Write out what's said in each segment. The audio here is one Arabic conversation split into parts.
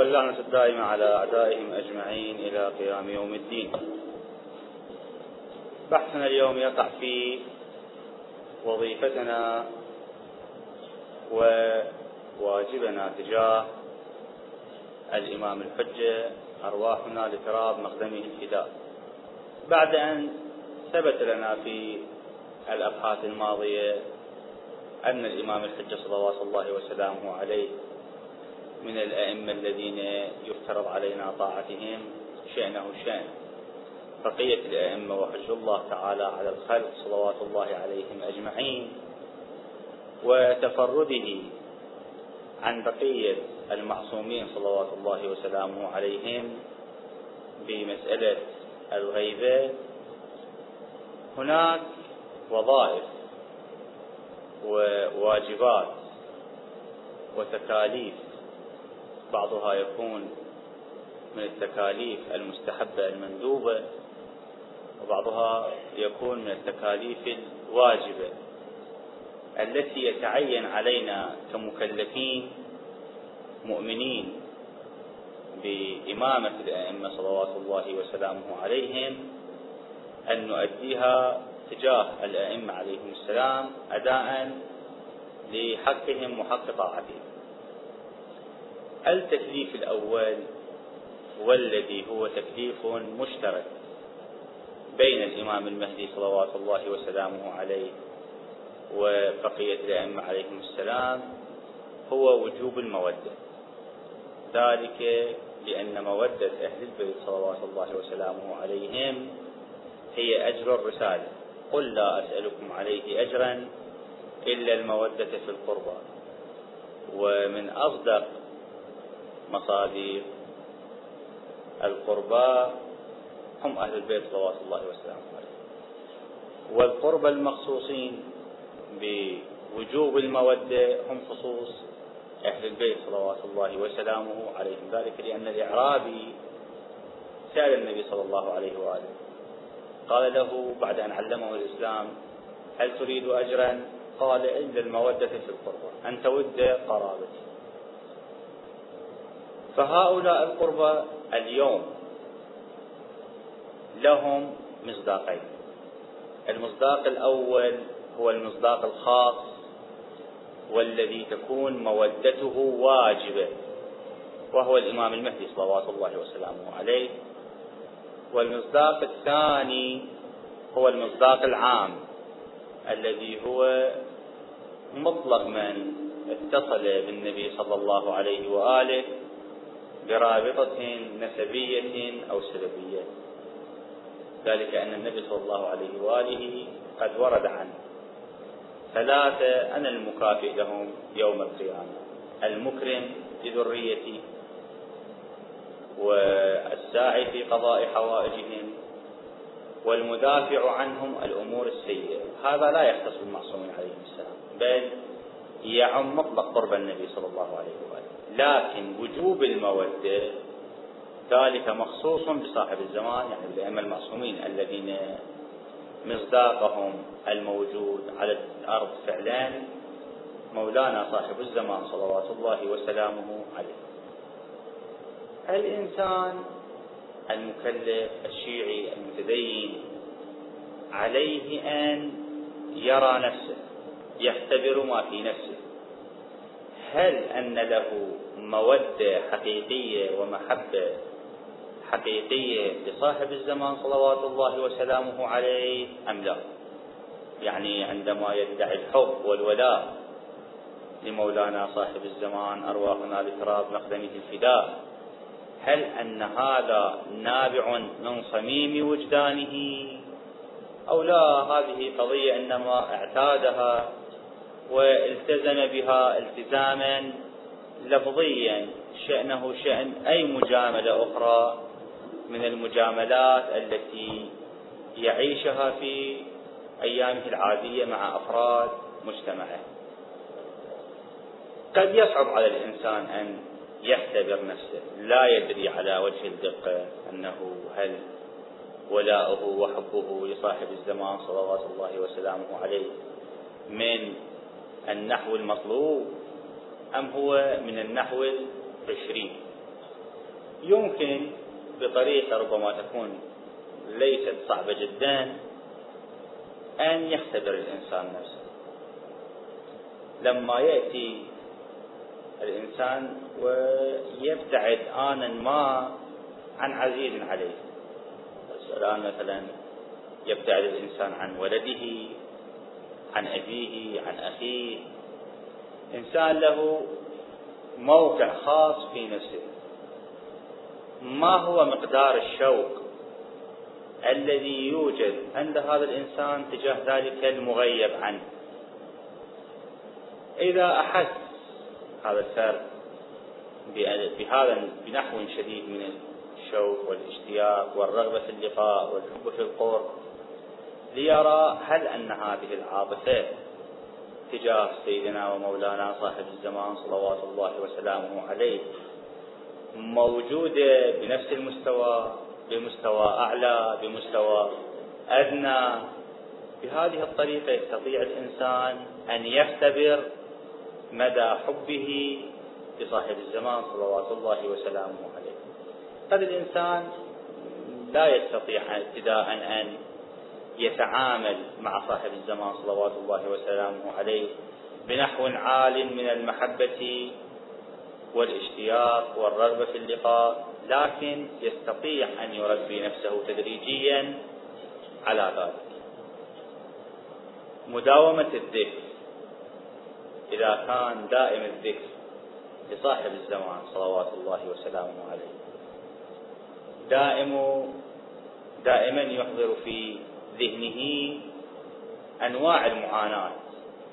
واللعنة الدائمة على أعدائهم أجمعين إلى قيام يوم الدين. بحثنا اليوم يقع في وظيفتنا وواجبنا تجاه الإمام الحجة أرواحنا لتراب مقدمه الفداء. بعد أن ثبت لنا في الأبحاث الماضية أن الإمام الحجة صلوات الله وسلامه عليه من الأئمة الذين يفترض علينا طاعتهم شأنه شأن. بقية الأئمة وحج الله تعالى على الخلق صلوات الله عليهم أجمعين وتفرده عن بقية المعصومين صلوات الله وسلامه عليهم بمسألة الغيبة. هناك وظائف وواجبات وتكاليف بعضها يكون من التكاليف المستحبة المندوبة وبعضها يكون من التكاليف الواجبة. التي يتعين علينا كمكلفين مؤمنين بإمامة الأئمة صلوات الله وسلامه عليهم أن نؤديها تجاه الأئمة عليهم السلام أداء لحقهم وحق طاعتهم. التكليف الأول والذي هو تكليف مشترك بين الإمام المهدي صلوات الله وسلامه عليه وبقية الأئمة عليهم السلام هو وجوب المودة. ذلك لأن مودة أهل البيت صلوات الله وسلامه عليهم هي أجر الرسالة. قل لا أسألكم عليه أجرا إلا المودة في القربى. ومن أصدق مصادر القربى هم أهل البيت صلوات الله وسلامه عليه. والقربى المخصوصين بوجوب المودة هم خصوص أهل البيت صلوات الله وسلامه عليهم. ذلك لأن الإعرابي سأل النبي صلى الله عليه وآله قال له بعد أن علمه الإسلام هل تريد أجرا؟ قال إلا المودة في القربى أن تود قرابتي. فهؤلاء القربى اليوم لهم مصداقين. المصداق الأول هو المصداق الخاص والذي تكون مودته واجبة وهو الإمام المهدي صلوات الله وسلامه عليه. والمصداق الثاني هو المصداق العام الذي هو مطلق من اتصل بالنبي صلى الله عليه وآله برابطة نسبية أو سلبية. ذلك أن النبي صلى الله عليه وآله قد ورد عنه ثلاثة أنا المكافئ لهم يوم القيامة. المكرم لذريتي والساعي في قضاء حوائجهم والمدافع عنهم الأمور السيئة. هذا لا يختص بالمعصومين عليهم السلام بل يعم مطلق قرب النبي صلى الله عليه وآله. لكن وجوب المودة ذلك مخصوص بصاحب الزمان يعني الأئمة المعصومين الذين مصداقهم الموجود على الأرض فعلا مولانا صاحب الزمان صلوات الله وسلامه عليه. الإنسان المكلف الشيعي المتدين عليه أن يرى نفسه يختبر ما في نفسه. هل أن له مودة حقيقية ومحبة حقيقية لصاحب الزمان صلوات الله وسلامه عليه أم لا؟ يعني عندما يدعي الحب والولاء لمولانا صاحب الزمان أرواحنا لتراب مقدمة الفداء هل أن هذا نابع من صميم وجدانه؟ أو لا هذه قضية إنما اعتادها والتزم بها التزاما لفظيا. شأنه شأن أي مجاملة أخرى من المجاملات التي يعيشها في أيامه العادية مع أفراد مجتمعه. قد يصعب على الإنسان أن يختبر نفسه. لا يدري على وجه الدقة أنه هل ولاؤه وحبه لصاحب الزمان صلوات الله وسلامه عليه من النحو المطلوب أم هو من النحو العشرين؟ يمكن بطريقة ربما تكون ليست صعبة جدا أن يختبر الإنسان نفسه. لما يأتي الإنسان ويبتعد آنا ما عن عزيز عليه. الآن مثلا يبتعد الإنسان عن ولده عن أبيه عن أخيه. إنسان له موقع خاص في نفسه. ما هو مقدار الشوق الذي يوجد عند هذا الإنسان تجاه ذلك المغيب عنه؟ إذا أحس هذا الفرد بهذا بنحو شديد من الشوق والاشتياق والرغبة في اللقاء والحب في القرب ليرى هل أن هذه العاطفة تجاه سيدنا ومولانا صاحب الزمان صلوات الله وسلامه عليه موجودة بنفس المستوى بمستوى أعلى بمستوى أدنى؟ بهذه الطريقة يستطيع الإنسان أن يختبر مدى حبه لصاحب الزمان صلوات الله وسلامه عليه. قد الإنسان لا يستطيع ابتداء أن يتعامل مع صاحب الزمان صلوات الله وسلامه عليه بنحو عال من المحبة والاشتياق والرغبة في اللقاء لكن يستطيع أن يربي نفسه تدريجيا على ذلك. مداومة الذكر. إذا كان دائم الذكر لصاحب الزمان صلوات الله وسلامه عليه. دائم دائما يحضر في ذهنه أنواع المعاناة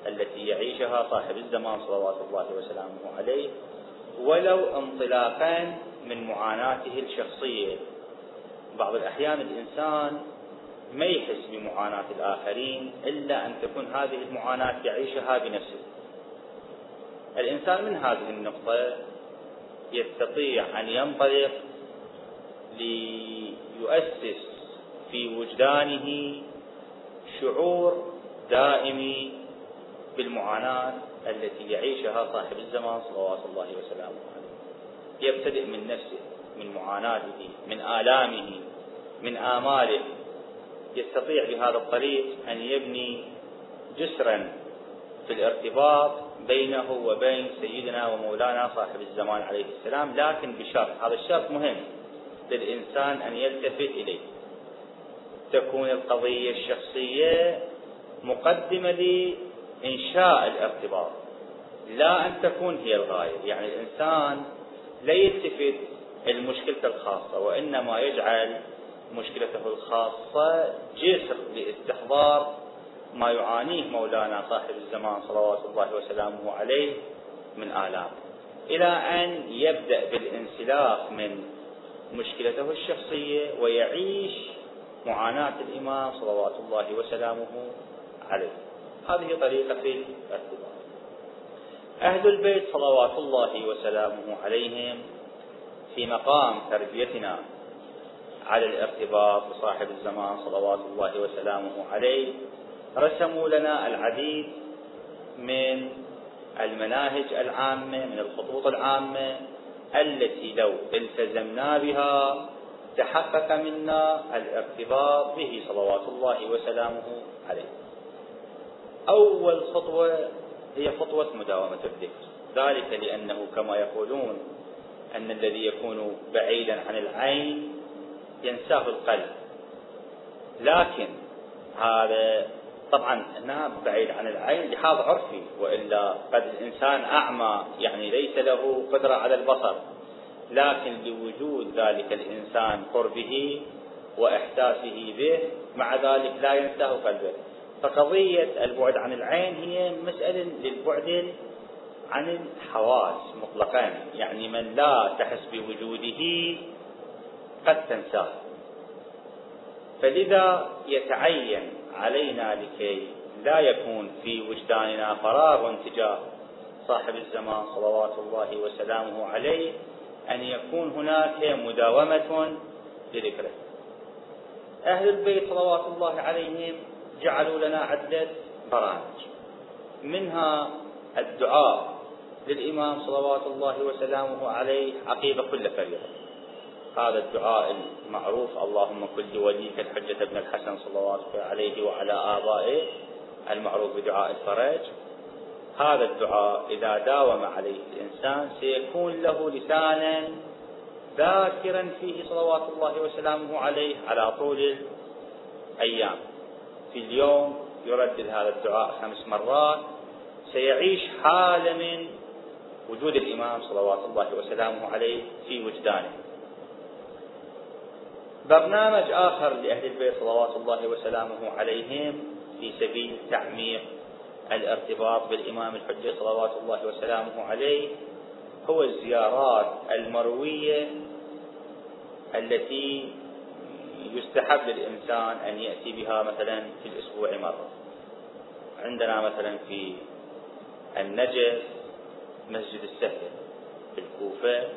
التي يعيشها صاحب الزمان صلوات الله وسلامه عليه ولو انطلاقا من معاناته الشخصية. بعض الأحيان الإنسان ما يحس بمعاناة الآخرين إلا أن تكون هذه المعاناة يعيشها بنفسه. الإنسان من هذه النقطة يستطيع أن ينطلق ليؤسس في وجدانه شعور دائم بالمعاناة التي يعيشها صاحب الزمان صلوات الله وسلامه عليه. يبتدئ من نفسه من معاناته من آلامه من آماله. يستطيع بهذا الطريق أن يبني جسرا في الارتباط بينه وبين سيدنا ومولانا صاحب الزمان عليه السلام لكن بشرط هذا الشرط مهم للإنسان أن يلتفت إليه. تكون القضية الشخصية مقدمة لإنشاء الارتباط لا أن تكون هي الغاية. يعني الإنسان لا يلتفت المشكلة الخاصة وإنما يجعل مشكلته الخاصة جسر لاستحضار ما يعانيه مولانا صاحب الزمان صلوات الله وسلامه عليه من آلام. إلى أن يبدأ بالانسلاخ من مشكلته الشخصية ويعيش معاناة الإمام صلوات الله وسلامه عليه. هذه طريقة الارتباط أهل البيت صلوات الله وسلامه عليهم في مقام تربيتنا على الارتباط بصاحب الزمان صلوات الله وسلامه عليه رسموا لنا العديد من المناهج العامة من الخطوط العامة التي لو التزمنا بها تحقق منا الارتباط به صلوات الله وسلامه عليه. أول خطوة هي خطوة مداومة الذكر، ذلك لأنه كما يقولون أن الذي يكون بعيدا عن العين ينساه القلب. لكن هذا طبعا هنا بعيد عن العين لحاظ عرفي وإلا قد الإنسان أعمى يعني ليس له قدرة على البصر لكن لوجود ذلك الإنسان قربه وإحساسه به مع ذلك لا ينساه قلبه فقضية البعد عن العين هي مسألة للبعد عن الحواس مطلقا. يعني من لا تحس بوجوده قد تنساه. فلذا يتعين علينا لكي لا يكون في وجداننا فراغ تجاه صاحب الزمان صلوات الله وسلامه عليه أن يكون هناك مداومة لذكره. أهل البيت صلوات الله عليهم جعلوا لنا عدة برامج. منها الدعاء للإمام صلوات الله وسلامه عليه عقيب كل فريضة. هذا الدعاء المعروف اللهم كن لوليك الحجة ابن الحسن صلى الله عليه وعلى آبائه المعروف بدعاء الفرج. هذا الدعاء إذا داوم عليه الإنسان سيكون له لسانا ذاكرا فيه صلوات الله وسلامه عليه على طول الأيام. في اليوم يردد هذا الدعاء خمس مرات سيعيش حالة من وجود الإمام صلوات الله وسلامه عليه في وجدانه. برنامج آخر لأهل البيت صلوات الله وسلامه عليهم في سبيل تعميق الارتباط بالإمام الحجة صلوات الله وسلامه عليه هو الزيارات المروية التي يستحب للإنسان أن يأتي بها مثلا في الأسبوع مرة. عندنا مثلا في النجف مسجد السهل في الكوفة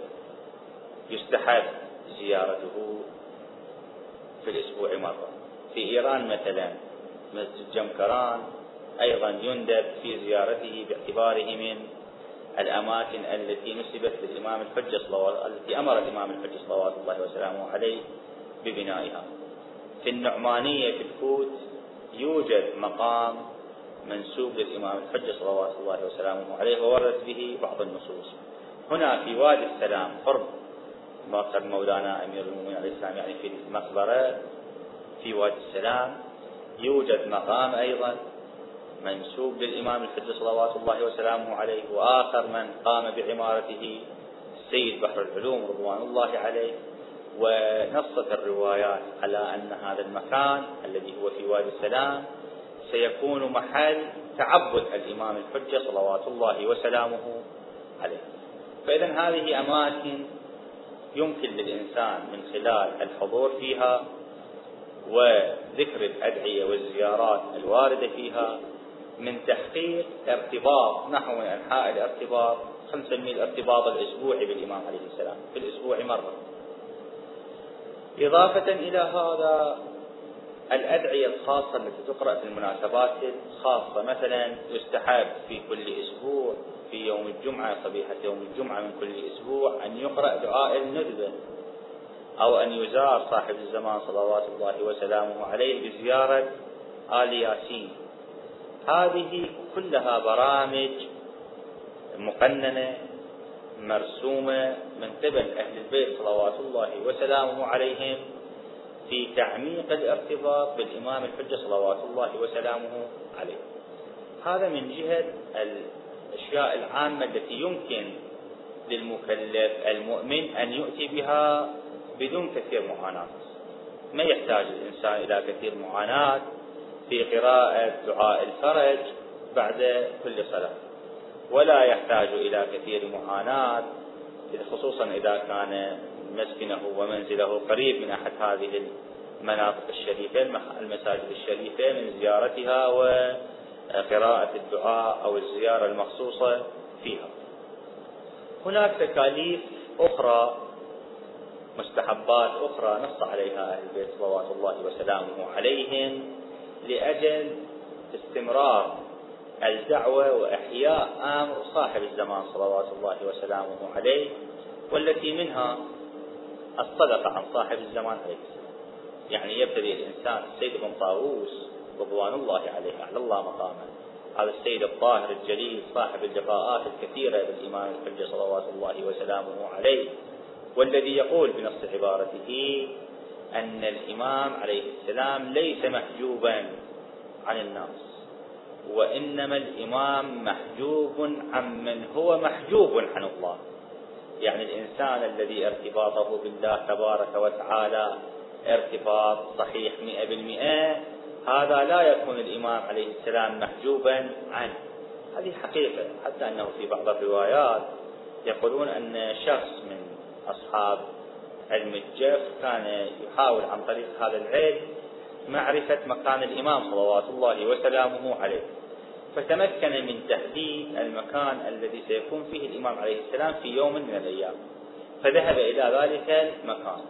يستحب زيارته في الأسبوع مرة. في إيران مثلا مسجد جمكران أيضا يندب في زيارته باعتباره من الأماكن التي نسبت للإمام الحجة صلوات التي أمر الإمام الحجة صلوات الله وسلامه عليه ببنائها. في النعمانية في الكوت يوجد مقام منسوب للإمام الحجة صلوات الله وسلامه عليه ووردت به بعض النصوص. هنا في وادي السلام قرب مقر مولانا أمير المؤمنين عليه السلام يعني في المقبرة في وادي السلام يوجد مقام أيضا منسوب للإمام الحجة صلوات الله وسلامه عليه وآخر من قام بعمارته السيد بحر العلوم رضوان الله عليه. ونصت الروايات على أن هذا المكان الذي هو في وادي السلام سيكون محل تعبد الإمام الحجة صلوات الله وسلامه عليه. فإذا هذه أماكن يمكن للإنسان من خلال الحضور فيها وذكر الأدعية والزيارات الواردة فيها من تحقيق ارتباط نحو من أنحاء الارتباط خلينا نسميه الارتباط الأسبوعي بالإمام عليه السلام في الأسبوع مرة. إضافة إلى هذا الأدعية الخاصة التي تقرأ في المناسبات الخاصة مثلا يستحب في كل أسبوع في يوم الجمعة صبيحة يوم الجمعة من كل أسبوع أن يقرأ دعاء الندبة أو أن يزار صاحب الزمان صلوات الله وسلامه عليه بزيارة آل ياسين. هذه كلها برامج مقننة مرسومة من قبل أهل البيت صلوات الله وسلامه عليهم في تعميق الارتباط بالإمام الحجة صلوات الله وسلامه عليه. هذا من جهة الأشياء العامة التي يمكن للمكلف المؤمن أن يؤتي بها بدون كثير معاناة. ما يحتاج الإنسان إلى كثير معاناة في قراءة دعاء الفرج بعد كل صلاة. ولا يحتاج إلى كثير معاناة خصوصا إذا كان مسكنه ومنزله قريب من أحد هذه المناطق الشريفة المساجد الشريفة من زيارتها وقراءة الدعاء أو الزيارة المخصوصة فيها. هناك تكاليف أخرى مستحبات أخرى نص عليها أهل البيت صلوات الله وسلامه عليهم. لأجل استمرار الدعوة وإحياء أمر صاحب الزمان صلوات الله وسلامه عليه والتي منها الصدقة عن صاحب الزمان عليه السلام. يعني يبتدي الإنسان السيد بن طاووس رضوان الله عليه أعلى الله مقامه. هذا السيد الطاهر الجليل صاحب اللقاءات الكثيرة بالإمام الحجة صلوات الله وسلامه عليه والذي يقول بنص عبارته أن الإمام عليه السلام ليس محجوبا عن الناس وإنما الإمام محجوب عن من هو محجوب عن الله. يعني الإنسان الذي ارتباطه بالله تبارك وتعالى ارتباط صحيح مئة بالمئة هذا لا يكون الإمام عليه السلام محجوبا عنه. هذه حقيقة حتى أنه في بعض الروايات يقولون أن شخص من أصحاب علم الجف كان يحاول عن طريق هذا العلم معرفة مكان الإمام صلوات الله وسلامه عليه. فتمكن من تحديد المكان الذي سيكون فيه الإمام عليه السلام في يوم من الأيام. فذهب إلى ذلك المكان.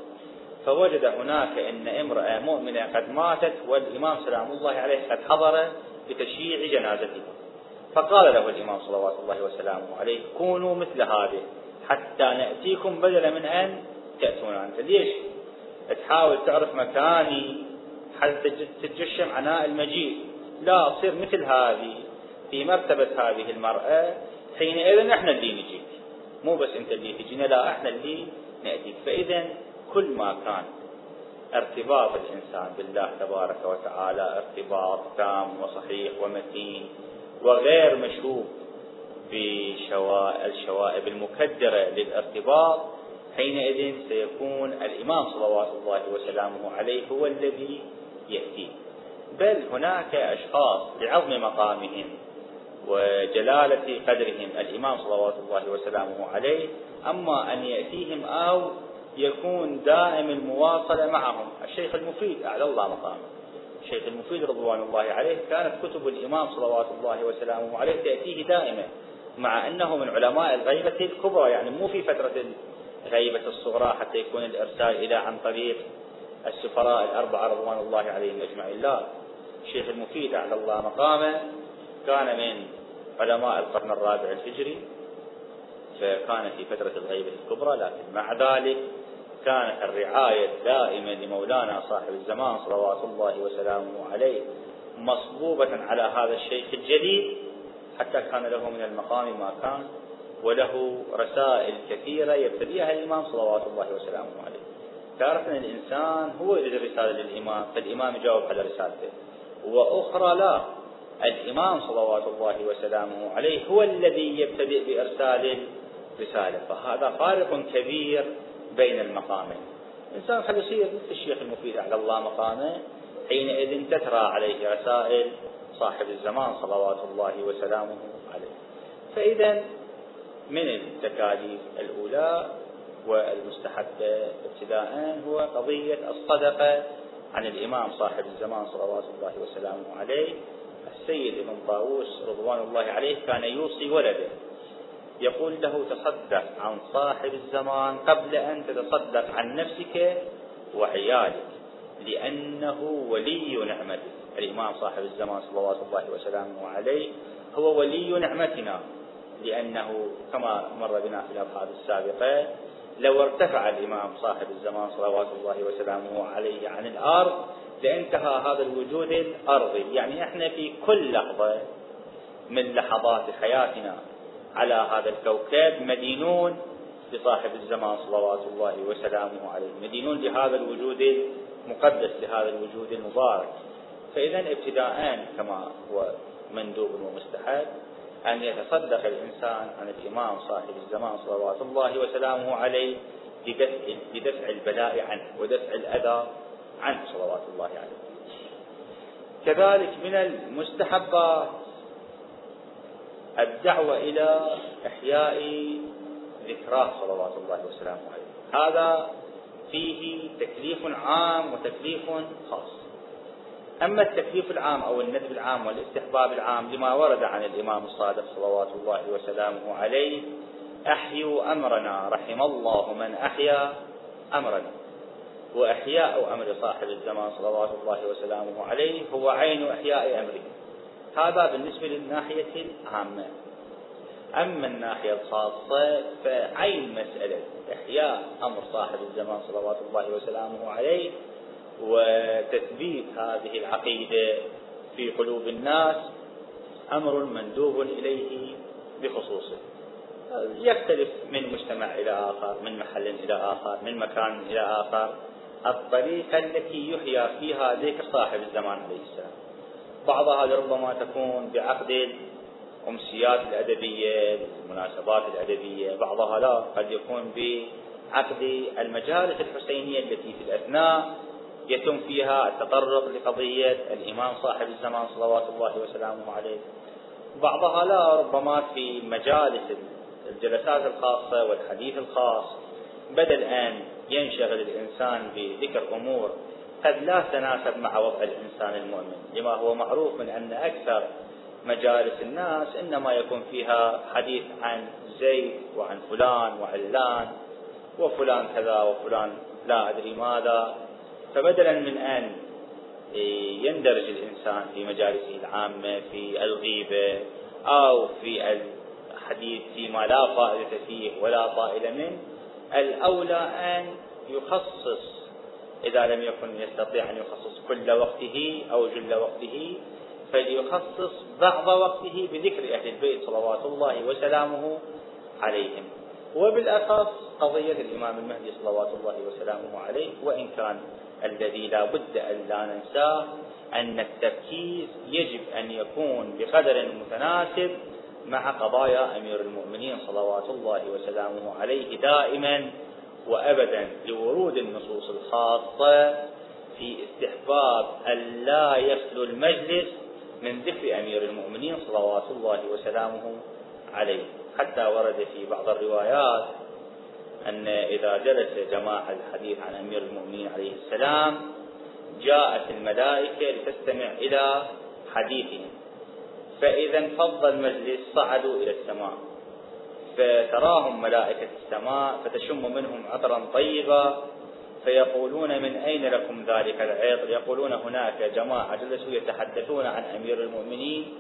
فوجد هناك أن امرأة مؤمنة قد ماتت والإمام سلام الله عليه قد حضر لتشييع جنازتها فقال له الإمام صلوات الله وسلامه عليه كونوا مثل هذه حتى نأتيكم بدلا من أن تأتون أنت. ليش؟ تحاول تعرف مكاني حتى تتجشم عناء المجيء. لا تصير مثل هذه في مرتبة هذه المرأة. حينئذ إحنا اللي نجيك. مو بس أنت اللي تجينا لا إحنا اللي نأتيك. فإذا كل ما كان ارتباط الإنسان بالله تبارك وتعالى ارتباط تام وصحيح ومتين وغير مشوب بالشوائب المكدرة للارتباط حينئذ سيكون الإمام صلوات الله وسلامه عليه هو الذي يأتي بل هناك أشخاص لعظم مقامهم وجلالة قدرهم الإمام صلوات الله وسلامه عليه أما أن يأتيهم أو يكون دائم المواصلة معهم. الشيخ المفيد أعلى الله مقامه. الشيخ المفيد رضوان الله عليه كانت كتب الإمام صلوات الله وسلامه عليه تأتيه دائما مع أنه من علماء الغيبة الكبرى يعني مو في فترة الغيبة الصغرى حتى يكون الإرسال إلى عن طريق السفراء الأربعة رضوان الله عليهم أجمعين. لا الشيخ المفيد أعلى الله مقامه كان من علماء القرن الرابع الهجري فكان في فترة الغيبة الكبرى لكن مع ذلك كانت الرعاية الدائمة لمولانا صاحب الزمان صلوات الله وسلامه عليه مصبوبة على هذا الشيخ الجليل حتى كان له من المقام ما كان وله رسائل كثيرة يبتديها الإمام صلوات الله وسلامه عليه. أن الإنسان هو يريد الرسالة للإمام فالإمام يجاوب على رسالته. وأخرى لا الإمام صلوات الله وسلامه عليه هو الذي يبتدئ بإرسال الرسالة. فهذا فارق كبير بين المقامين. الإنسان خلي يصير مثل الشيخ المفيد على الله مقامه حينئذ تترى عليه رسائل صاحب الزمان صلوات الله وسلامه عليه. فإذا من التكاليف الأولى والمستحبة ابتداء هو قضية الصدقة عن الإمام صاحب الزمان صلوات الله وسلامه عليه السيد ابن طاووس رضوان الله عليه كان يوصي ولده. يقول له تصدق عن صاحب الزمان قبل أن تتصدق عن نفسك وعيالك لأنه ولي نعمتك. الإمام صاحب الزمان صلوات الله وسلامه عليه هو ولي نعمتنا. لأنه كما مر بنا في الأبحاث السابقة لو ارتفع الإمام صاحب الزمان صلوات الله وسلامه عليه عن الأرض لانتهى هذا الوجود الأرضي. يعني إحنا في كل لحظة من لحظات حياتنا على هذا الكوكب مدينون لصاحب الزمان صلوات الله وسلامه عليه مدينون لهذا الوجود المقدس لهذا الوجود المبارك. فإذا ابتداء كما هو مندوب ومستحب أن يتصدق الإنسان عن الإمام صاحب الزمان صلوات الله وسلامه عليه بدفع, بدفع البلاء عنه ودفع الأذى عنه صلوات الله عليه. كذلك من المستحبات الدعوة إلى إحياء ذكراه صلوات الله وسلامه عليه. هذا فيه تكليف عام وتكليف خاص. أما التكليف العام أو الندب العام والاستحباب العام لما ورد عن الإمام الصادق صلوات الله وسلامه عليه أحيوا أمرنا رحم الله من أحيا أمرنا. وإحياء أمر صاحب الزمان صلوات الله وسلامه عليه هو عين إحياء أمره. هذا بالنسبة للناحية العامة. أما الناحية الخاصة فعين مسألة إحياء أمر صاحب الزمان صلوات الله وسلامه عليه وتثبيت هذه العقيدة في قلوب الناس أمر مندوب إليه بخصوصه. يختلف من مجتمع إلى آخر من محل إلى آخر من مكان إلى آخر. الطريقة التي يحيى فيها ذكر صاحب الزمان عليه السلام. بعضها لربما تكون بعقد الأمسيات الأدبية المناسبات الأدبية. بعضها لا قد يكون بعقد المجالس الحسينية التي في الأثناء يتم فيها التطرق لقضية الإمام صاحب الزمان صلوات الله وسلامه عليه. بعضها لا ربما في مجالس الجلسات الخاصة والحديث الخاص. بدل أن ينشغل الإنسان بذكر أمور قد لا تناسب مع وضع الإنسان المؤمن. لما هو معروف من أن أكثر مجالس الناس إنما يكون فيها حديث عن زيد وعن فلان وعلان وفلان كذا وفلان لا أدري ماذا. فبدلا من أن يندرج الإنسان في مجالسه العامة في الغيبة أو في الحديث فيما لا فائدة فيه ولا طائل منه. الأولى أن يخصص إذا لم يكن يستطيع أن يخصص كل وقته أو جل وقته فليخصص بعض وقته بذكر أهل البيت صلوات الله وسلامه عليهم. وبالأخص قضية الإمام المهدي صلوات الله وسلامه عليه وإن كان الذي لا بد أن لا ننساه أن التركيز يجب أن يكون بقدر متناسب مع قضايا أمير المؤمنين صلوات الله وسلامه عليه دائما وأبدا لورود النصوص الخاصة في استحباب أن لا يخلو المجلس من ذكر أمير المؤمنين صلوات الله وسلامه عليه. حتى ورد في بعض الروايات أن إذا جلس جماعة الحديث عن أمير المؤمنين عليه السلام جاءت الملائكة لتستمع إلى حديثهم. فإذا انفض المجلس صعدوا إلى السماء. فتراهم ملائكة السماء فتشم منهم عطرا طيبا فيقولون من أين لكم ذلك العطر؟ يقولون هناك جماعة جلسوا يتحدثون عن أمير المؤمنين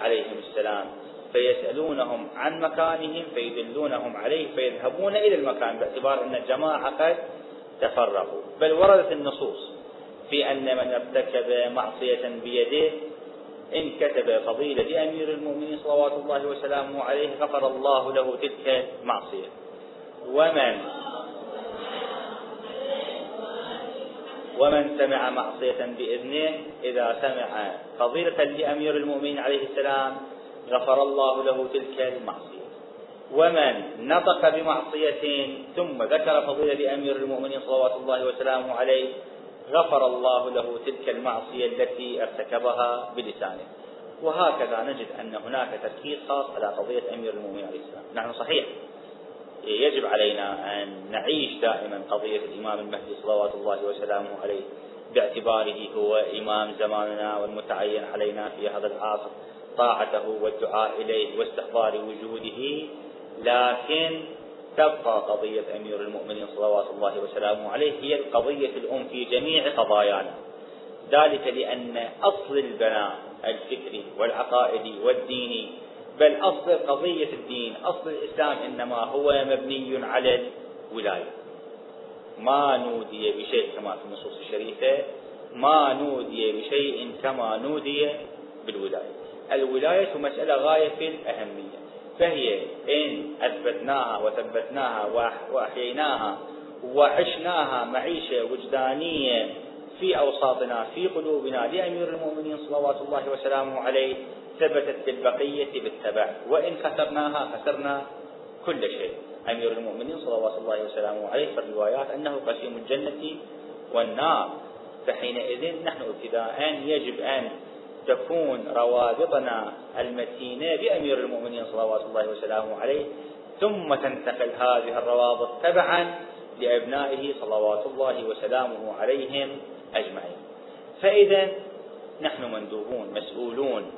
عليهم السلام. فيسألونهم عن مكانهم فيدلونهم عليه فيذهبون إلى المكان باعتبار أن الجماعة قد تفرقوا. بل وردت النصوص في أن من ارتكب معصية بيده إن كتب فضيلة أمير المؤمنين صلوات الله وسلامه عليه غفر الله له تلك المعصية. ومن ومن سمع معصية بإذنه إذا سمع فضيلة لأمير المؤمنين عليه السلام غفر الله له تلك المعصية. ومن نطق بمعصية ثم ذكر فضيلة لأمير المؤمنين صلوات الله وسلامه عليه غفر الله له تلك المعصية التي ارتكبها بلسانه. وهكذا نجد أن هناك تركيز خاص على قضية أمير المؤمنين عليه السلام. نحن صحيح. يجب علينا أن نعيش دائما قضية الإمام المهدي صلوات الله وسلامه عليه باعتباره هو إمام زماننا والمتعين علينا في هذا العصر طاعته والدعاء إليه واستحضار وجوده لكن تبقى قضية أمير المؤمنين صلوات الله وسلامه عليه هي القضية الأم في جميع قضايانا. ذلك لأن أصل البناء الفكري والعقائدي والديني بل أصل قضية الدين أصل الإسلام إنما هو مبني على الولاية. ما نودي بشيء كما في النصوص الشريفة ما نودي بشيء كما نودي بالولاية. الولاية مسألة غاية في الأهمية فهي إن أثبتناها وثبتناها وأحييناها وعشناها معيشة وجدانية في أوساطنا في قلوبنا لأمير المؤمنين صلوات الله وسلامه عليه ثبتت بالبقية بالتبع. وإن خسرناها خسرنا كل شيء. أمير المؤمنين صلوات الله وسلامه عليه في الروايات أنه قسيم الجنة والنار. فحينئذ نحن ابتداء يجب أن تكون روابطنا المتينة بأمير المؤمنين صلوات الله وسلامه عليه ثم تنتقل هذه الروابط تبعا لأبنائه صلوات الله وسلامه عليهم أجمعين. فإذا نحن مندوبون مسؤولون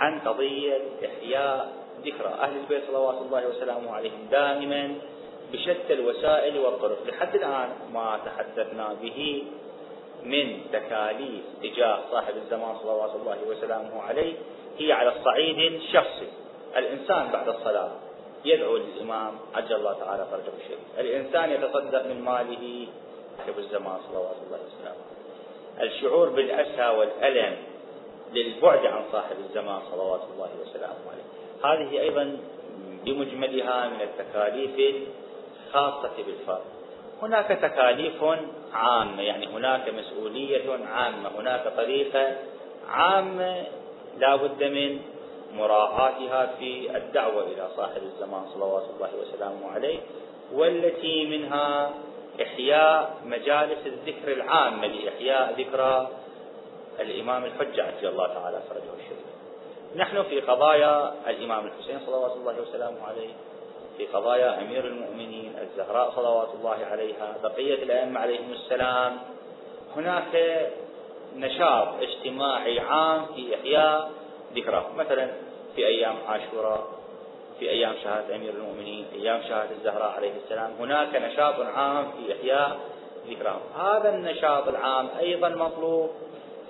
عن قضية إحياء ذكرى أهل البيت صلوات الله وسلامه عليهم دائما بشتى الوسائل والطرق. لحد الآن ما تحدثنا به من تكاليف تجاه صاحب الزمان صلوات الله وسلامه عليه هي على الصعيد الشخصي. الإنسان بعد الصلاة يدعو للإمام عجل الله تعالى فرجه الشريف. الإنسان يتصدق من ماله صاحب الزمان صلوات الله وسلامه. الشعور بالأسى والألم للبعد عن صاحب الزمان صلوات الله وسلامه عليه. هذه أيضا بمجملها من التكاليف الخاصة بالفرد. هناك تكاليف عامة يعني هناك مسؤولية عامة هناك طريقة عامة لا بد من مراعاتها في الدعوة إلى صاحب الزمان صلوات الله وسلامه عليه والتي منها إحياء مجالس الذكر العامة لإحياء ذكرى الإمام الحجة عجل الله تعالى فرجه الشريف. نحن في قضايا الإمام الحسين صلوات الله وسلامه عليه في قضايا أمير المؤمنين الزهراء صلوات الله عليها بقية الأئمة عليهم السلام. هناك نشاط اجتماعي عام في إحياء ذكرى مثلا في أيام عاشوراء في أيام شهادة أمير المؤمنين أيام شهادة الزهراء عليه السلام. هناك نشاط عام في إحياء ذكرى هذا النشاط العام أيضا مطلوب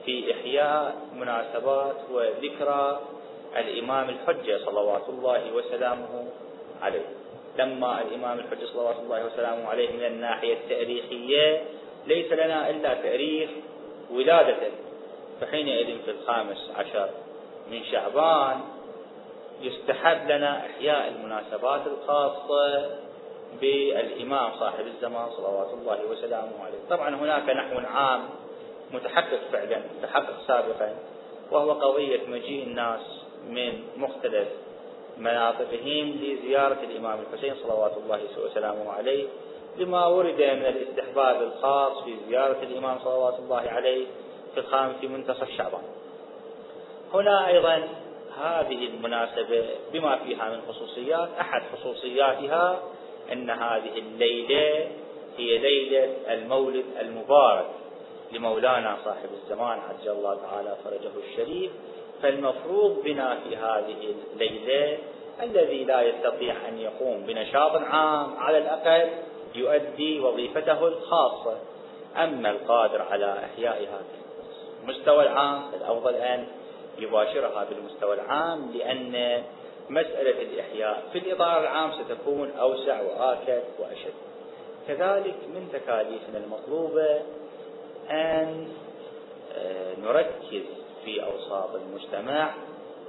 في إحياء مناسبات وذكرى الإمام الحجة صلوات الله وسلامه عليه. لما الإمام الحجة صلوات الله وسلامه عليه من الناحية التأريخية ليس لنا إلا تأريخ ولادته فحينئذ في الخامس عشر من شعبان يستحب لنا إحياء المناسبات الخاصة بالإمام صاحب الزمان صلوات الله وسلامه عليه. طبعا هناك نحو عام متحقق فعلا متحقق سابقا وهو قضية مجيء الناس من مختلف مناطقهم لزيارة الإمام الحسين صلوات الله وسلامه عليه لما ورد من الاستحباب الخاص في زيارة الإمام صلوات الله عليه في الخام في منتصف شعبان. هنا أيضا هذه المناسبة بما فيها من خصوصيات أحد خصوصياتها أن هذه الليلة هي ليلة المولد المبارك لمولانا صاحب الزمان عجل الله تعالى فرجه الشريف فالمفروض بنا في هذه الليلة الذي لا يستطيع أن يقوم بنشاط عام على الأقل يؤدي وظيفته الخاصة. أما القادر على إحيائها المستوى العام الأفضل أن يباشرها بالمستوى العام لأن مسألة الإحياء في الإطار العام ستكون أوسع وآكد وأشد. كذلك من تكاليفنا المطلوبة أن آه، نركز في أوساط المجتمع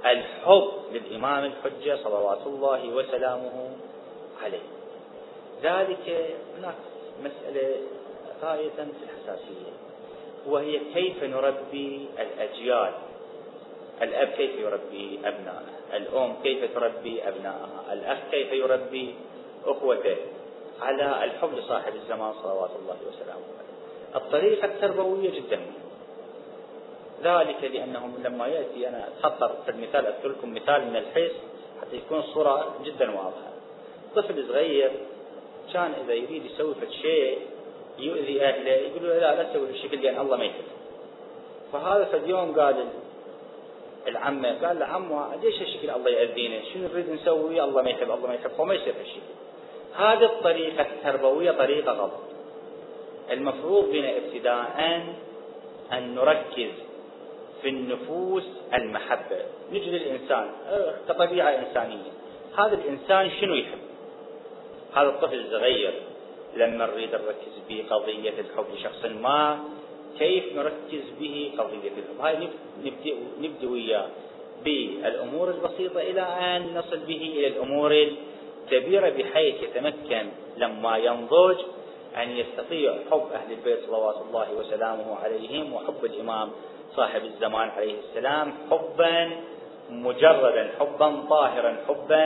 الحب للإمام الحجة صلوات الله وسلامه عليه. ذلك هناك مسألة غاية في الحساسية وهي كيف نربي الأجيال؟ الأب كيف يربي أبنائه؟ الأم كيف تربي أبنائها؟ الأخ كيف يربي أخوته؟ على الحب لصاحب الزمان صلوات الله وسلامه عليه. الطريقة التربوية جدا. ذلك لأنه لما يأتي أنا أتخطر في المثال أذكر لكم مثال من الحس حتى يكون الصورة جدا واضحة. طفل صغير كان إذا يريد يسوي شيء يؤذي أهله يقول له لا لا تسوي الشكل لأن الله ما يحب. فهذا في اليوم قال العمة قال له عمو ليش هالشكل الله يأذينا شنو نريد نسوي؟ الله ما يحب الله ما يحب فما يصير هالشكل. هذه الطريقة التربوية طريقة غلط. المفروض بنا ابتداء أن نركز في النفوس المحبة. نجي للإنسان كطبيعة إنسانية. هذا الإنسان شنو يحب؟ هذا الطفل الصغير لما نريد نركز به قضية الحب لشخص ما كيف نركز به قضية الحب؟ هاي نبدأ وياه بالأمور البسيطة إلى أن نصل به إلى الأمور الكبيرة بحيث يتمكن لما ينضج أن يستطيع حب أهل البيت صلوات الله وسلامه عليهم وحب الإمام صاحب الزمان عليه السلام حبا مجردا حبا طاهرا حبا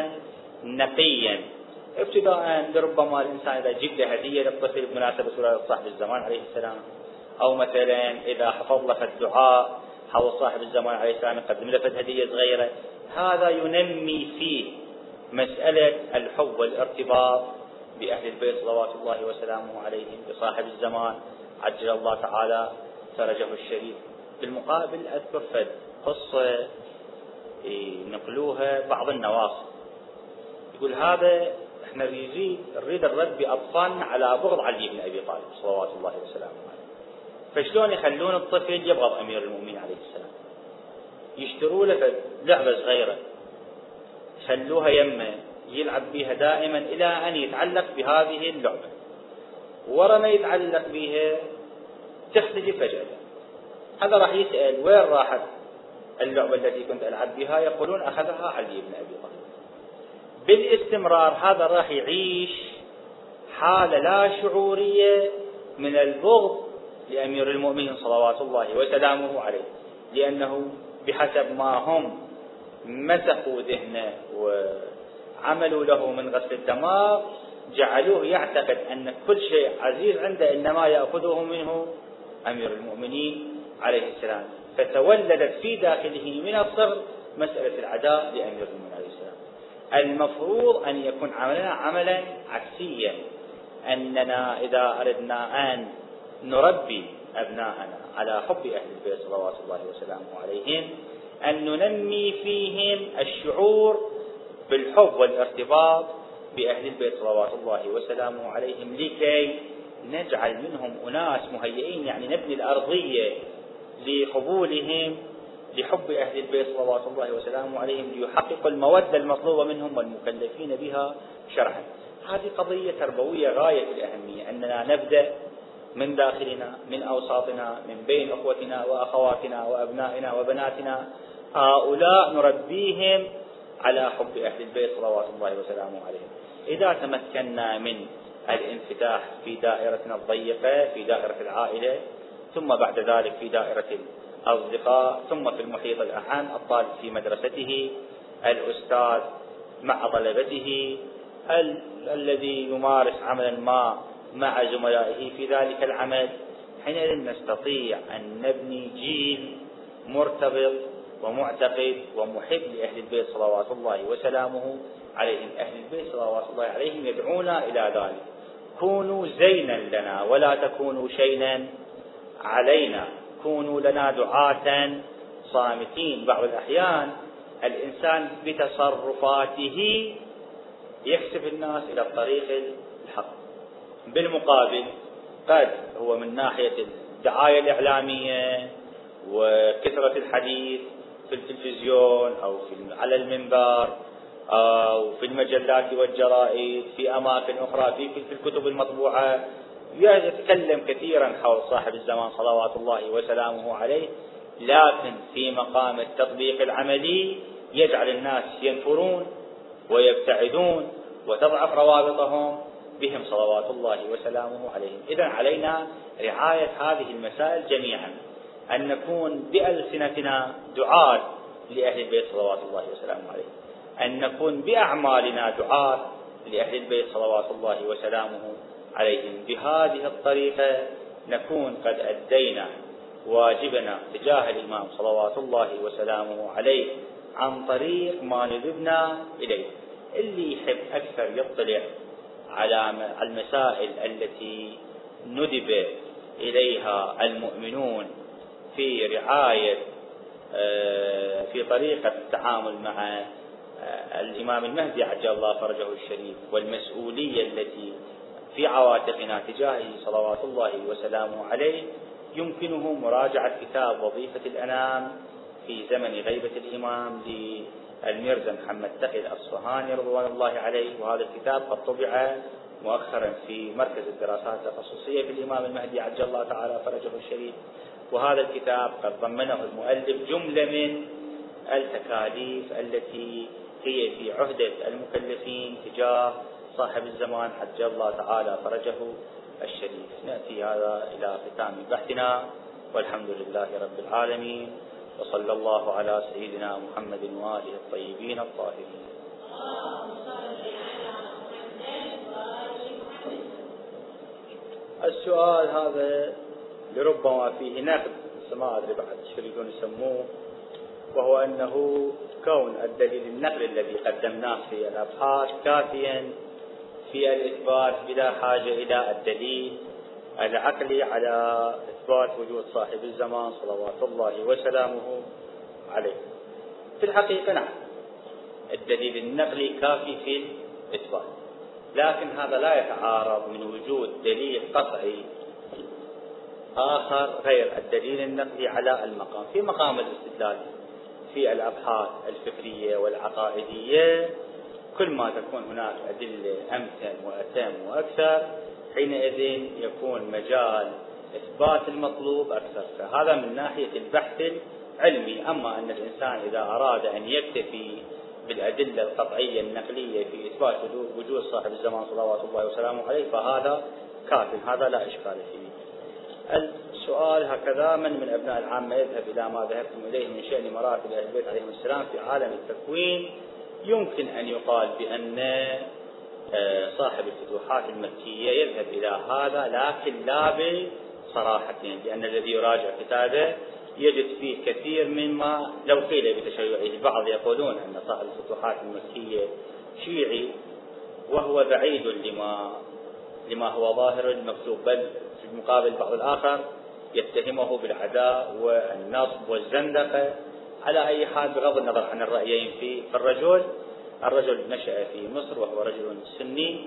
نقيا. ابتداء لربما الإنسان إذا جبت هدية للطفل بمناسبه ولاده صاحب الزمان عليه السلام. أو مثلا إذا حفظ له الدعاء حول صاحب الزمان عليه السلام يقدم له هدية صغيرة. هذا ينمي فيه مسألة الحب والارتباط بأهل البيت صلوات الله وسلامه عليهم بصاحب الزمان. عجل الله تعالى فرجه الشريف. بالمقابل أذكر فد قصة نقلوها بعض النواصب يقول هذا إحنا نريد نريد نربي اطفالنا على بغض علي بن أبي طالب صلوات الله وسلامه عليه. فشلون يخلون الطفل يبغض أمير المؤمنين عليه السلام؟ يشتروا له لعبة صغيرة خلوها يمه يلعب بها دائما إلى أن يتعلق بهذه اللعبة. ورا ما يتعلق بها تختفي فجأة. هذا راح يسأل وين راحت اللعبة التي كنت ألعب بها؟ يقولون أخذها علي بن أبي طالب. بالاستمرار هذا راح يعيش حالة لا شعورية من البغض لأمير المؤمنين صلوات الله وسلامه عليه لأنه بحسب ما هم مسخوا ذهنه وعملوا له من غسل الدماغ جعلوه يعتقد أن كل شيء عزيز عنده إنما يأخذه منه أمير المؤمنين عليه السلام. فتولدت في داخله من الصغر مسألة العداء لأمير المؤمنين عليه السلام. المفروض أن يكون عملنا عملا عكسيا. أننا إذا أردنا أن نربي أبناءنا على حب أهل البيت صلوات الله وسلامه عليهم أن ننمي فيهم الشعور بالحب والارتباط بأهل البيت صلوات الله وسلامه عليهم لكي نجعل منهم أناس مهيئين يعني نبني الأرضية لقبولهم لحب أهل البيت صلوات الله وسلامه عليهم ليحققوا المودة المطلوبة منهم والمكلفين بها شرعا. هذه قضية تربوية غاية الأهمية أننا نبدأ من داخلنا من أوساطنا من بين أخوتنا وأخواتنا وأبنائنا وبناتنا. هؤلاء نربيهم على حب أهل البيت صلوات الله وسلامه عليهم. إذا تمكنا من الانفتاح في دائرتنا الضيقة في دائرة العائلة ثم بعد ذلك في دائرة الأصدقاء ثم في المحيط الأعم الطالب في مدرسته الأستاذ مع طلبته ال الذي يمارس عملا ما مع زملائه في ذلك العمل. حينئذ نستطيع أن نبني جيل مرتبط ومعتقد ومحب لأهل البيت صلوات الله وسلامه عليهم. أهل البيت صلوات الله عليهم يدعونا إلى ذلك. كونوا زينا لنا ولا تكونوا شينا. علينا. كونوا لنا دعاة صامتين. بعض الأحيان الإنسان بتصرفاته يكسب الناس إلى الطريق الحق. بالمقابل قد هو من ناحية الدعاية الإعلامية وكثرة الحديث في التلفزيون أو في على المنبر أو في المجلات والجرائد في أماكن أخرى في في الكتب المطبوعة. يتكلم كثيرا حول صاحب الزمان صلوات الله وسلامه عليه لكن في مقام التطبيق العملي يجعل الناس ينفرون ويبتعدون وتضعف روابطهم بهم صلوات الله وسلامه عليهم. إذا علينا رعاية هذه المسائل جميعا أن نكون بألسنتنا دعاة لأهل البيت صلوات الله وسلامه عليهم أن نكون بأعمالنا دعاة لأهل البيت صلوات الله وسلامه عليهم. بهذه الطريقة نكون قد أدينا واجبنا تجاه الإمام صلوات الله وسلامه عليه عن طريق ما ندبنا إليه. اللي يحب أكثر يطلع على المسائل التي ندب إليها المؤمنون في رعاية آه، في طريقة التعامل مع آه، الإمام المهدي عجل الله فرجه الشريف والمسؤولية التي في عواتقنا تجاهه صلوات الله وسلامه عليه يمكنه مراجعة كتاب وظيفة الأنام في زمن غيبة الإمام للميرزا محمد تقي الأصفهاني رضوان الله عليه. وهذا الكتاب قد طبع مؤخرا في مركز الدراسات التخصصية في الإمام المهدي عجل الله تعالى فرجه الشريف. وهذا الكتاب قد ضمنه المؤلف جملة من التكاليف التي هي في عهدة المكلفين تجاه صاحب الزمان عجل الله تعالى فرجه الشريف. نأتي هذا إلى ختام بحثنا والحمد لله رب العالمين وصلى الله على سيدنا محمد وآله الطيبين الطاهرين. السؤال هذا لربما فيه نقد ما أدري بعد شو يريدون يسموه وهو أنه كون الدليل النقل الذي قدمناه في الأبحاث كافيا في الإثبات بلا حاجة إلى الدليل. العقلي على إثبات وجود صاحب الزمان صلوات الله وسلامه عليه. في الحقيقة نعم الدليل النقلي كافي في الإثبات. لكن هذا لا يتعارض من وجود دليل قطعي آخر غير الدليل النقلي على المقام. في مقام الاستدلال في الأبحاث الفكرية والعقائدية كل ما تكون هناك أدلة أمثل وأتم وأكثر حينئذ يكون مجال إثبات المطلوب أكثر. فهذا من ناحية البحث العلمي. أما أن الإنسان إذا أراد أن يكتفي بالأدلة القطعية النقلية في إثبات وجود صاحب الزمان صلوات الله وسلامه عليه فهذا كاف. هذا لا إشكال فيه. السؤال هكذا من من أبناء العامة يذهب إلى ما ذهبتم إليه من شأن مراتب أهل البيت عليهم السلام في عالم التكوين يمكن أن يقال بأن آه، صاحب الفتوحات المكية يذهب إلى هذا لكن لا بصراحة لأن الذي يراجع كتابه يجد فيه كثير مما لو قيل بتشيعه البعض يقولون أن صاحب الفتوحات المكية شيعي وهو بعيد لما لما هو ظاهر المكتوب بل في المقابل البعض الآخر يتهمه بالعداء والنصب والزندقة. على أي حال بغض النظر عن الرأيين في الرجل الرجل نشأ في مصر وهو رجل سني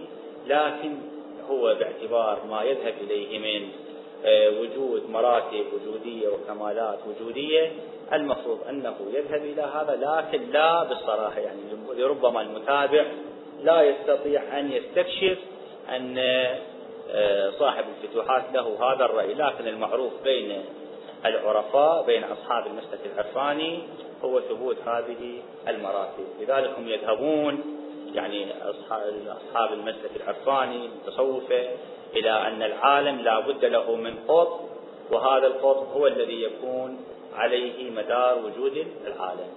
لكن هو باعتبار ما يذهب إليه من آه، وجود مراتب وجودية وكمالات وجودية. المفروض أنه يذهب إلى هذا لكن لا بالصراحة يعني لربما المتابع لا يستطيع أن يستكشف أن آه، صاحب الفتوحات له هذا الرأي لكن المعروف بين العرفاء بين أصحاب المسلك العرفاني هو ثبوت هذه المراتب. لذلك هم يذهبون يعني أصحاب المسلك العرفاني المتصوفة إلى أن العالم لا بد له من قطب وهذا القطب هو الذي يكون عليه مدار وجود العالم.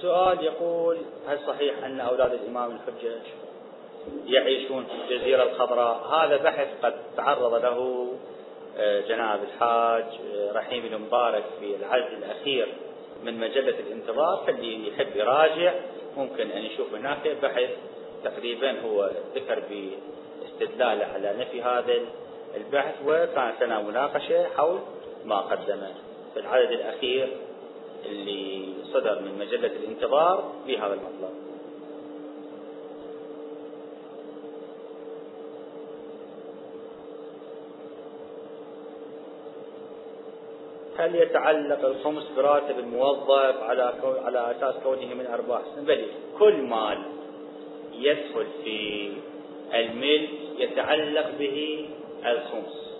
سؤال يقول هل صحيح أن أولاد الإمام الحجة يعيشون في الجزيرة الخضراء. هذا بحث قد تعرض له آه، جناب الحاج آه، رحيم بن مبارك في العدد الأخير من مجلة الانتظار فاللي يحب يراجع ممكن أن يشوف هناك بحث تقريبا هو ذكر باستدلال على نفي هذا البحث وكانت لنا مناقشة حول ما قدمه في العدد الأخير اللي صدر من مجلة الانتظار بهذا المطلب. هل يتعلق الخمس براتب الموظف على على أساس كونه من أرباح؟ بل كل مال يدخل في الملك يتعلق به الخمس.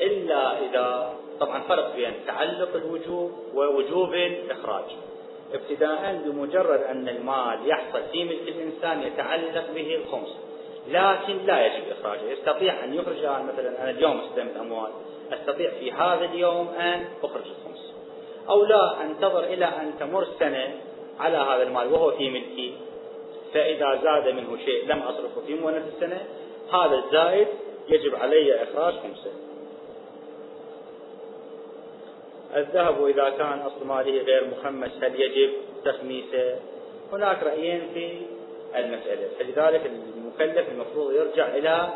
إلا إذا طبعا فرق بين تعلق الوجوب ووجوب الإخراج. ابتداء بمجرد أن المال يحصل في ملك الإنسان يتعلق به الخمس. لكن لا يجب إخراجه. يستطيع أن يخرج مثلا أنا اليوم استلمت أموال أستطيع في هذا اليوم أن أخرج الخمس. أو لا أنتظر إلى أن تمر سنة على هذا المال وهو في ملكي فإذا زاد منه شيء لم أصرفه في مونة السنة هذا الزائد يجب علي إخراج خمسة. الذهب إذا كان أصل ماله غير مخمس هل يجب تخميسه؟ هناك رأيين في المسألة. فلذلك المكلف المفروض يرجع إلى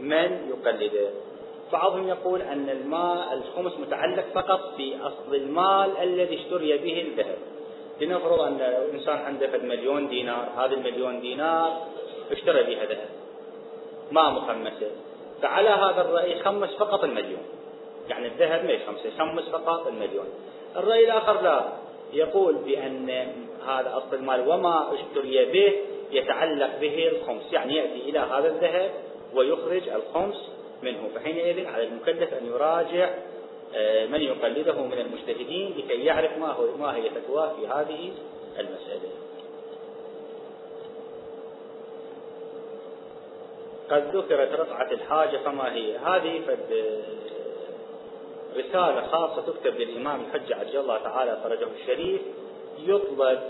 من يقلده. بعضهم يقول أن الماء الخمس متعلق فقط بأصل المال الذي اشتري به الذهب. لنفرض أن الإنسان عنده مليون دينار هذا المليون دينار اشترى بها ذهب. ما مخمسة. فعلى هذا الرأي خمس فقط المليون. يعني الذهب ما يخمسه يخمس فقط المليون. الرأي الآخر لا. يقول بأن هذا أصل المال وما اشتري به يتعلق به الخمس يعني يأتي إلى هذا الذهب ويخرج الخمس منه فحينئذ على المكلف أن يراجع آه، من يقلده من المجتهدين لكي يعرف ما هو ما هي فتواه في هذه المسألة. قد ذكرت رفعة الحاجة فما هي؟ هذه فد آه، رسالة خاصة تكتب للإمام الحجة عجل الله تعالى فرجه الشريف يطلب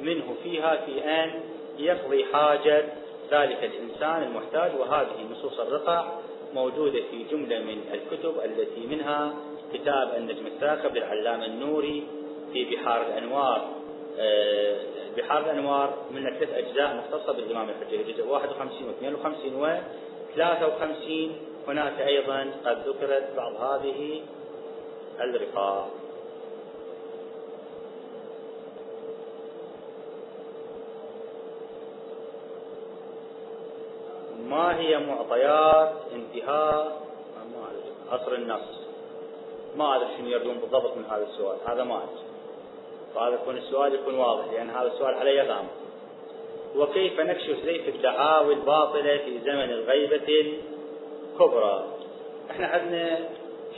منه فيها في أن يقضي حاجة ذلك الإنسان المحتاج وهذه نصوص الرقع موجودة في جملة من الكتب التي منها كتاب النجم الثاقب للعلامة النوري في بحار الأنوار. آه، بحار الأنوار من ثلاث أجزاء مختصة بالإمام الحجة جزء 51 و 52 و 53 هناك أيضا قد ذكرت بعض هذه الرقاق ما هي معطيات انتهاء عصر النص ما أدري شنو يردون بالضبط من هذا السؤال هذا ما أدري. فهذا يكون السؤال يكون واضح لأن هذا السؤال عليه غام وكيف نكشف زيف الدعاوي الباطلة في زمن الغيبة الكبرى؟ إحنا عندنا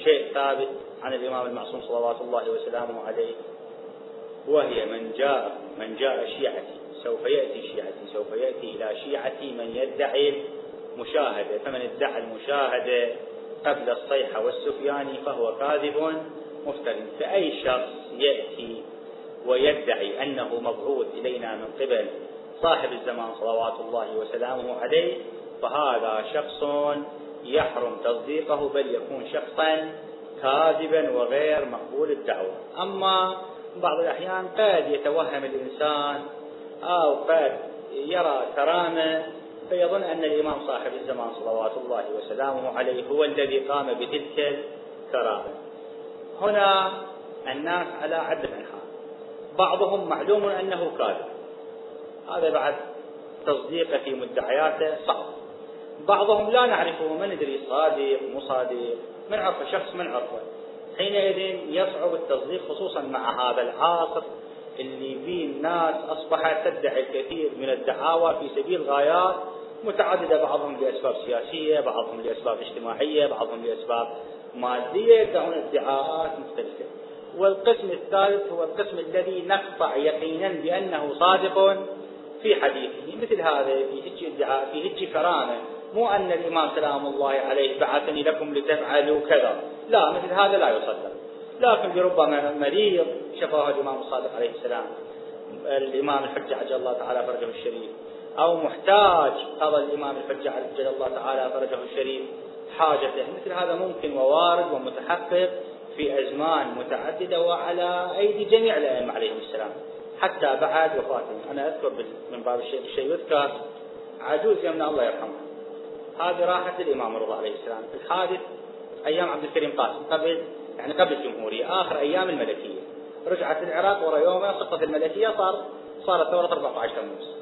شيء ثابت عن الإمام المعصوم صلوات الله وسلامه عليه وهي من جاء من جاء شيعتي سوف يأتي شيعتي سوف يأتي إلى شيعتي من يدعي المشاهدة فمن ادعى المشاهدة قبل الصيحة والسفياني فهو كاذب مفتر فأي شخص يأتي ويدعي أنه مبعوث إلينا من قبل صاحب الزمان صلوات الله وسلامه عليه فهذا شخص يحرم تصديقه بل يكون شخصا كاذبا وغير مقبول الدعوة. أما بعض الأحيان قد يتوهم الإنسان أو قد يرى كرامة فيظن أن الإمام صاحب الزمان صلوات الله وسلامه عليه هو الذي قام بتلك الكرامة. هنا الناس على عدة أنحاء. بعضهم معلوم أنه كاذب هذا بعد تصديقه في مدعياته صعب بعضهم لا نعرفه ما ندري صادق مو صادق من عرفه شخص من عرفه. حينئذ يصعب التصديق خصوصا مع هذا العصر اللي فيه الناس أصبحت تدعي الكثير من الدعاوى في سبيل غايات متعددة بعضهم لأسباب سياسية بعضهم لأسباب اجتماعية بعضهم لأسباب مادية يدعون ادعاءات مختلفة. والقسم الثالث هو القسم الذي نقطع يقينا بأنه صادق في حديثه. مثل هذا في هج ادعاء في هج كرامة. مو أن الإمام سلام الله عليه بعثني لكم لتفعلوا كذا. لا مثل هذا لا يصدق. لكن بربما مريض شفاه الإمام الصادق عليه السلام. الإمام الحجة عجل الله تعالى فرجه الشريف. أو محتاج. قضى الإمام الحجة عجل الله تعالى فرجه الشريف حاجته. مثل هذا ممكن ووارد ومتحقق في أزمان متعددة وعلى أيدي جميع الأئمة عليهم السلام. حتى بعد وفاتهم أنا أذكر من باب الشيء الشيء يذكر. عجوز يمنى الله يرحمه. هذه راحت الإمام الرضا عليه السلام. الحادث أيام عبد الكريم قاسم. قبل يعني قبل الجمهورية. آخر أيام الملكية. رجعت العراق ورا يومها سقطت الملكية صار صارت ثورة 14 تموز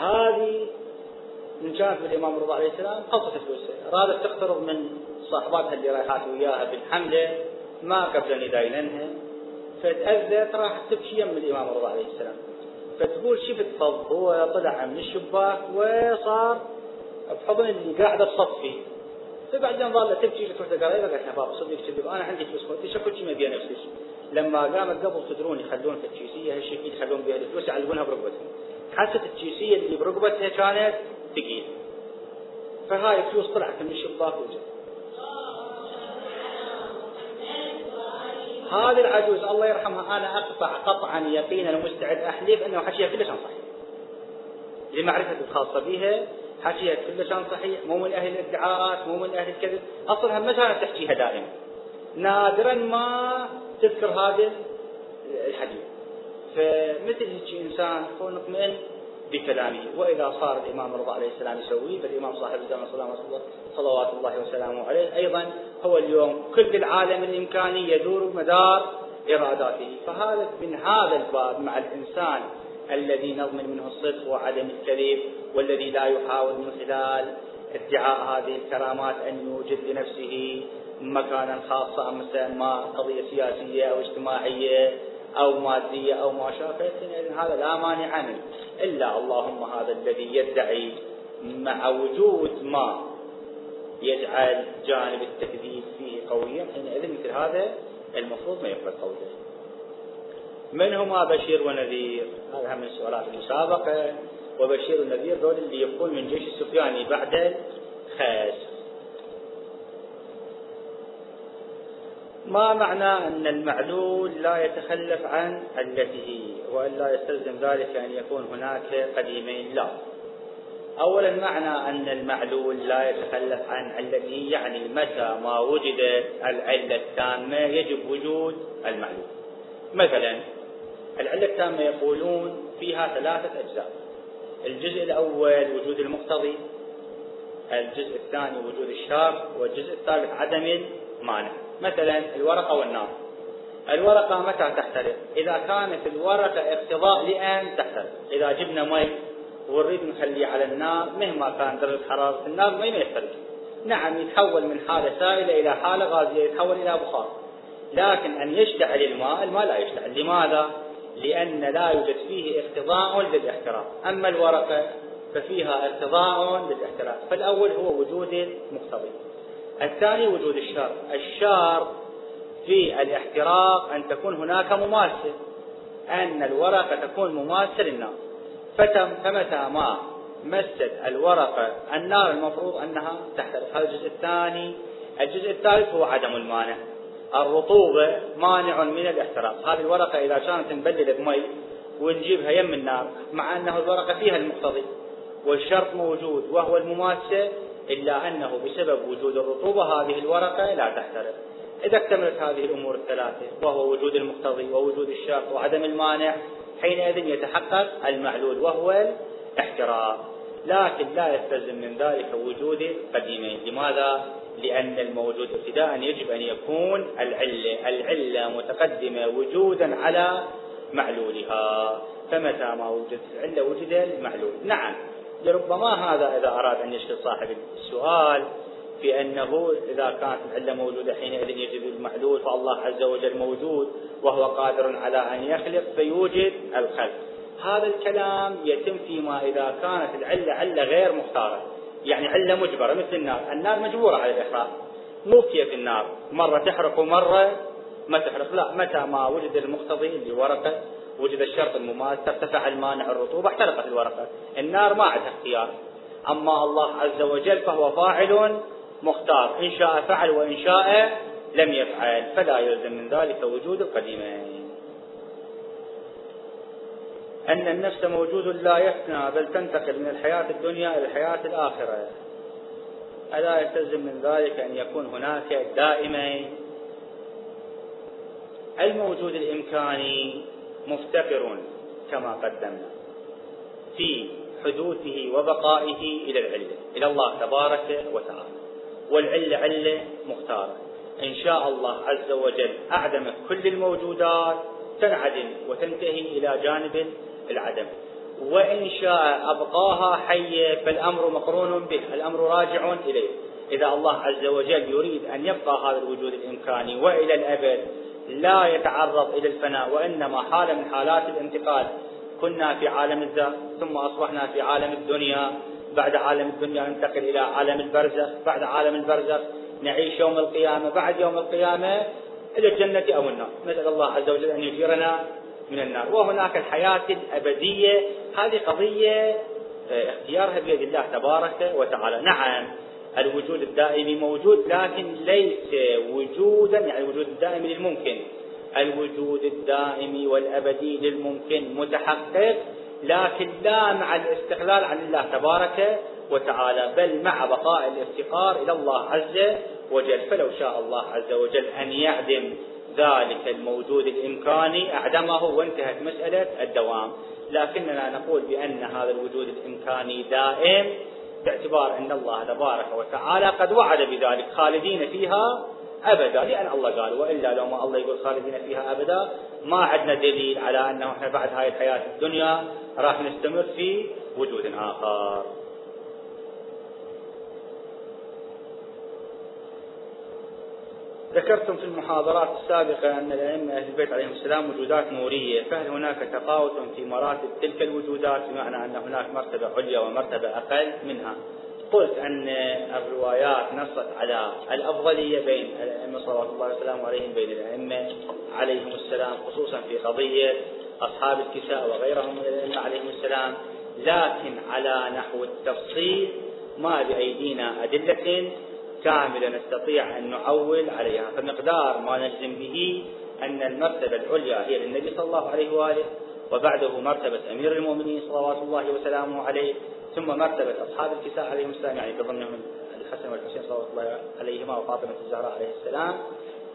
هذه من جانب الإمام الرضا عليه السلام خلصت فلوسها أرادت تقترض من صاحباتها اللي رايحات وياها بالحملة ما قبل يدايننها فتأذت راح تبكي يم الإمام الرضا عليه السلام. فتقول شفت فض هو طلع من الشباك وصار بحضن اللي قاعدة تصفي فبعدين ظلت تبكي تروح لقرايبها قالت لها بابا صدق كذب. أنا عندي فلوس قلت شكل شيء مبينه فلوس لما قامت قبل تدرون يخلون في هالشيء يخلون بها الفلوس يعلقونها برقبتهم. حست التشيسيه اللي برقبتها كانت ثقيل فهاي الفلوس طلعت من الشباك وجت هذه العجوز الله يرحمها أنا أقطع قطعا يقينا ومستعد أحلف أنه حكيها كلش صحيح. لمعرفة الخاصة بها حكيها كلش صحيح مو من أهل الادعاءات مو من أهل الكذب. أصلا ما كانت تحكيها دائما. نادرا ما تذكر هذا الحديث. فمثل هيك إنسان هو نطمئن بكلامه. وإذا صار الإمام الرضا عليه السلام يسويه فالإمام صاحب الزمان صلوات الله وسلامه عليه أيضا هو اليوم كل العالم الامكاني يدور مدار إراداته. فهذا من هذا الباب مع الإنسان الذي نضمن منه الصدق وعدم الكذب والذي لا يحاول من خلال ادعاء هذه الكرامات أن يوجد لنفسه مكانا خاصا مثلا ما قضية سياسية أو اجتماعية أو مادية أو ما شابه هذا لا مانع منه إلا اللهم هذا الذي يدعي مع وجود ما يجعل جانب التكذيب فيه قويا حينئذ مثل هذا المفروض ما يقبل قوله. من هما بشير ونذير؟ هذا من سؤالات المسابقة. وبشير ونذير دول اللي يكون من جيش السفياني بعد الخيس ما معنى أن المعلول لا يتخلف عن علته وأن لا يستلزم ذلك أن يكون هناك قديمين؟ لا. أولا معنى أن المعلول لا يتخلف عن علته يعني متى ما وجدت العلة التامة يجب وجود المعلول. مثلا العلة التامة يقولون فيها ثلاثة أجزاء. الجزء الأول وجود المقتضي الجزء الثاني وجود الشرط والجزء الثالث عدم المانع. مثلا الورقة والنار. الورقة متى تحترق؟ إذا كانت الورقة اقتضاء لأن تحترق. إذا جبنا مي ونريد نخليه على النار مهما كان درجة حرارة النار ما يحترق. نعم يتحول من حالة سائلة إلى حالة غازية يتحول إلى بخار. لكن أن يشتعل الماء الماء لا يشتعل. لماذا؟ لأن لا يوجد فيه اقتضاء للاحتراق. أما الورقة ففيها اقتضاء للاحتراق. فالأول هو وجود المقتضي الثاني وجود الشر. الشر في الاحتراق أن تكون هناك مماسة أن الورقة تكون مماسة للنار فتم فمتى ما مست الورقة النار؟ المفروض أنها تحترق. هذا الجزء الثاني. الجزء الثالث هو عدم المانع. الرطوبة مانع من الاحتراق. هذه الورقة إذا كانت مبللة بمي ونجيبها يم النار مع أنه الورقة فيها المقتضي. والشرط موجود وهو المماسة إلا أنه بسبب وجود الرطوبة هذه الورقة لا تحترق. إذا اكتملت هذه الأمور الثلاثة وهو وجود المقتضي ووجود الشرط وعدم المانع حينئذ يتحقق المعلول وهو الاحتراق. لكن لا يستلزم من ذلك وجود قديمين. لماذا؟ لأن الموجود ابتداء يجب أن يكون العلة العلة متقدمة وجودا على معلولها فمتى ما وجدت العلة وجد المعلول نعم. لربما هذا إذا أراد أن يشكل صاحب السؤال في أنه إذا كانت العلة موجودة حينئذ يجب المحلول فالله عز وجل موجود وهو قادر على أن يخلق فيوجد الخلق. هذا الكلام يتم فيما إذا كانت العلة علة غير مختارة. يعني علة مجبرة مثل النار. النار مجبورة على الإحراق. مو كيف النار. مرة تحرق ومرة ما تحرق. لا متى ما وجد المقتضي اللي ورقة وجد الشرط المماثل ارتفع المانع الرطوبة احترقت الورقة. النار ما عندها اختيار. أما الله عز وجل فهو فاعل مختار. إن شاء فعل وإن شاء لم يفعل. فلا يلزم من ذلك وجود القديمين أن النفس موجود لا يفنى بل تنتقل من الحياة الدنيا إلى الحياة الآخرة. ألا يستلزم من ذلك أن يكون هناك دائمين. الموجود الإمكاني مفتقر كما قدمنا في حدوثه وبقائه إلى العلة إلى الله تبارك وتعالى. والعلة علة مختارة. إن شاء الله عز وجل أعدم كل الموجودات تنعدم وتنتهي إلى جانب العدم. وإن شاء أبقاها حية فالأمر مقرون به الأمر راجع إليه. إذا الله عز وجل يريد أن يبقى هذا الوجود الإمكاني وإلى الأبد لا يتعرض إلى الفناء وإنما حالة من حالات الانتقال. كنا في عالم الذات ثم أصبحنا في عالم الدنيا. بعد عالم الدنيا ننتقل إلى عالم البرزخ. بعد عالم البرزخ نعيش يوم القيامة. بعد يوم القيامة إلى الجنة أو النار. نسأل الله عز وجل أن يجيرنا من النار. وهناك الحياة الأبدية. هذه قضية آه، اختيارها بيد الله تبارك وتعالى. نعم. الوجود الدائمي موجود لكن ليس وجودا يعني الوجود الدائمي للممكن. الوجود الدائمي والأبدي للممكن متحقق لكن لا مع الاستقلال عن الله تبارك وتعالى بل مع بقاء الافتقار إلى الله عز وجل. فلو شاء الله عز وجل أن يعدم ذلك الموجود الإمكاني أعدمه وانتهت مسألة الدوام. لكننا نقول بأن هذا الوجود الإمكاني دائم. باعتبار أن الله تبارك وتعالى قد وعد بذلك خالدين فيها أبدا لأن الله قال وإلا لو ما الله يقول خالدين فيها أبدا ما عندنا دليل على أنه إحنا بعد هاي الحياة الدنيا راح نستمر في وجود آخر. ذكرتم في المحاضرات السابقة أن الأئمة أهل البيت عليهم السلام وجودات نورية فهل هناك تفاوت في مراتب تلك الوجودات؟ بمعنى أن هناك مرتبة عليا ومرتبة أقل منها. قلت أن الروايات نصت على الأفضلية بين الأئمة صلوات الله وسلامه عليهم بين الأئمة عليهم السلام خصوصا في قضية أصحاب الكساء وغيرهم من الأئمة عليهم السلام. لكن على نحو التفصيل ما بأيدينا أدلة كاملة نستطيع أن نعول عليها. فمقدار ما نجزم به أن المرتبة العليا هي للنبي صلى الله عليه وآله وبعده مرتبة أمير المؤمنين صلوات الله وسلامه عليه ثم مرتبة أصحاب الكساء عليهم السلام يعني بضمنهم الحسن والحسين صلى الله عليهما وفاطمة الزهراء عليه السلام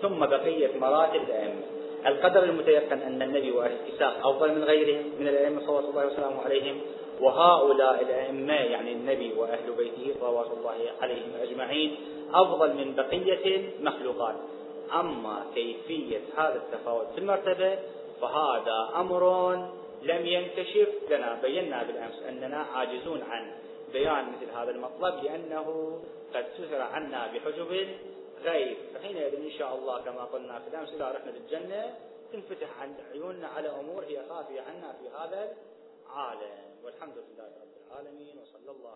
ثم بقية مراتب الأئمة. القدر المتيقن أن النبي وأهل الكساء أفضل من غيرهم من الأئمة صلوات الله وسلامه عليهم وهؤلاء الأئمة يعني النبي وأهل بيته صلوات الله عليهم أجمعين أفضل من بقية المخلوقات أما كيفية هذا التفاوت في المرتبة فهذا أمر لم ينكشف لنا. بينا بالأمس أننا عاجزون عن بيان مثل هذا المطلب لأنه قد سهر عنا بحجب غيب فحينئذ إن شاء الله كما قلنا في الأمس إذا رحنا للجنة تنفتح عند عيوننا على أمور هي خافية عنا في هذا العالم. والحمد لله رب العالمين وصلى الله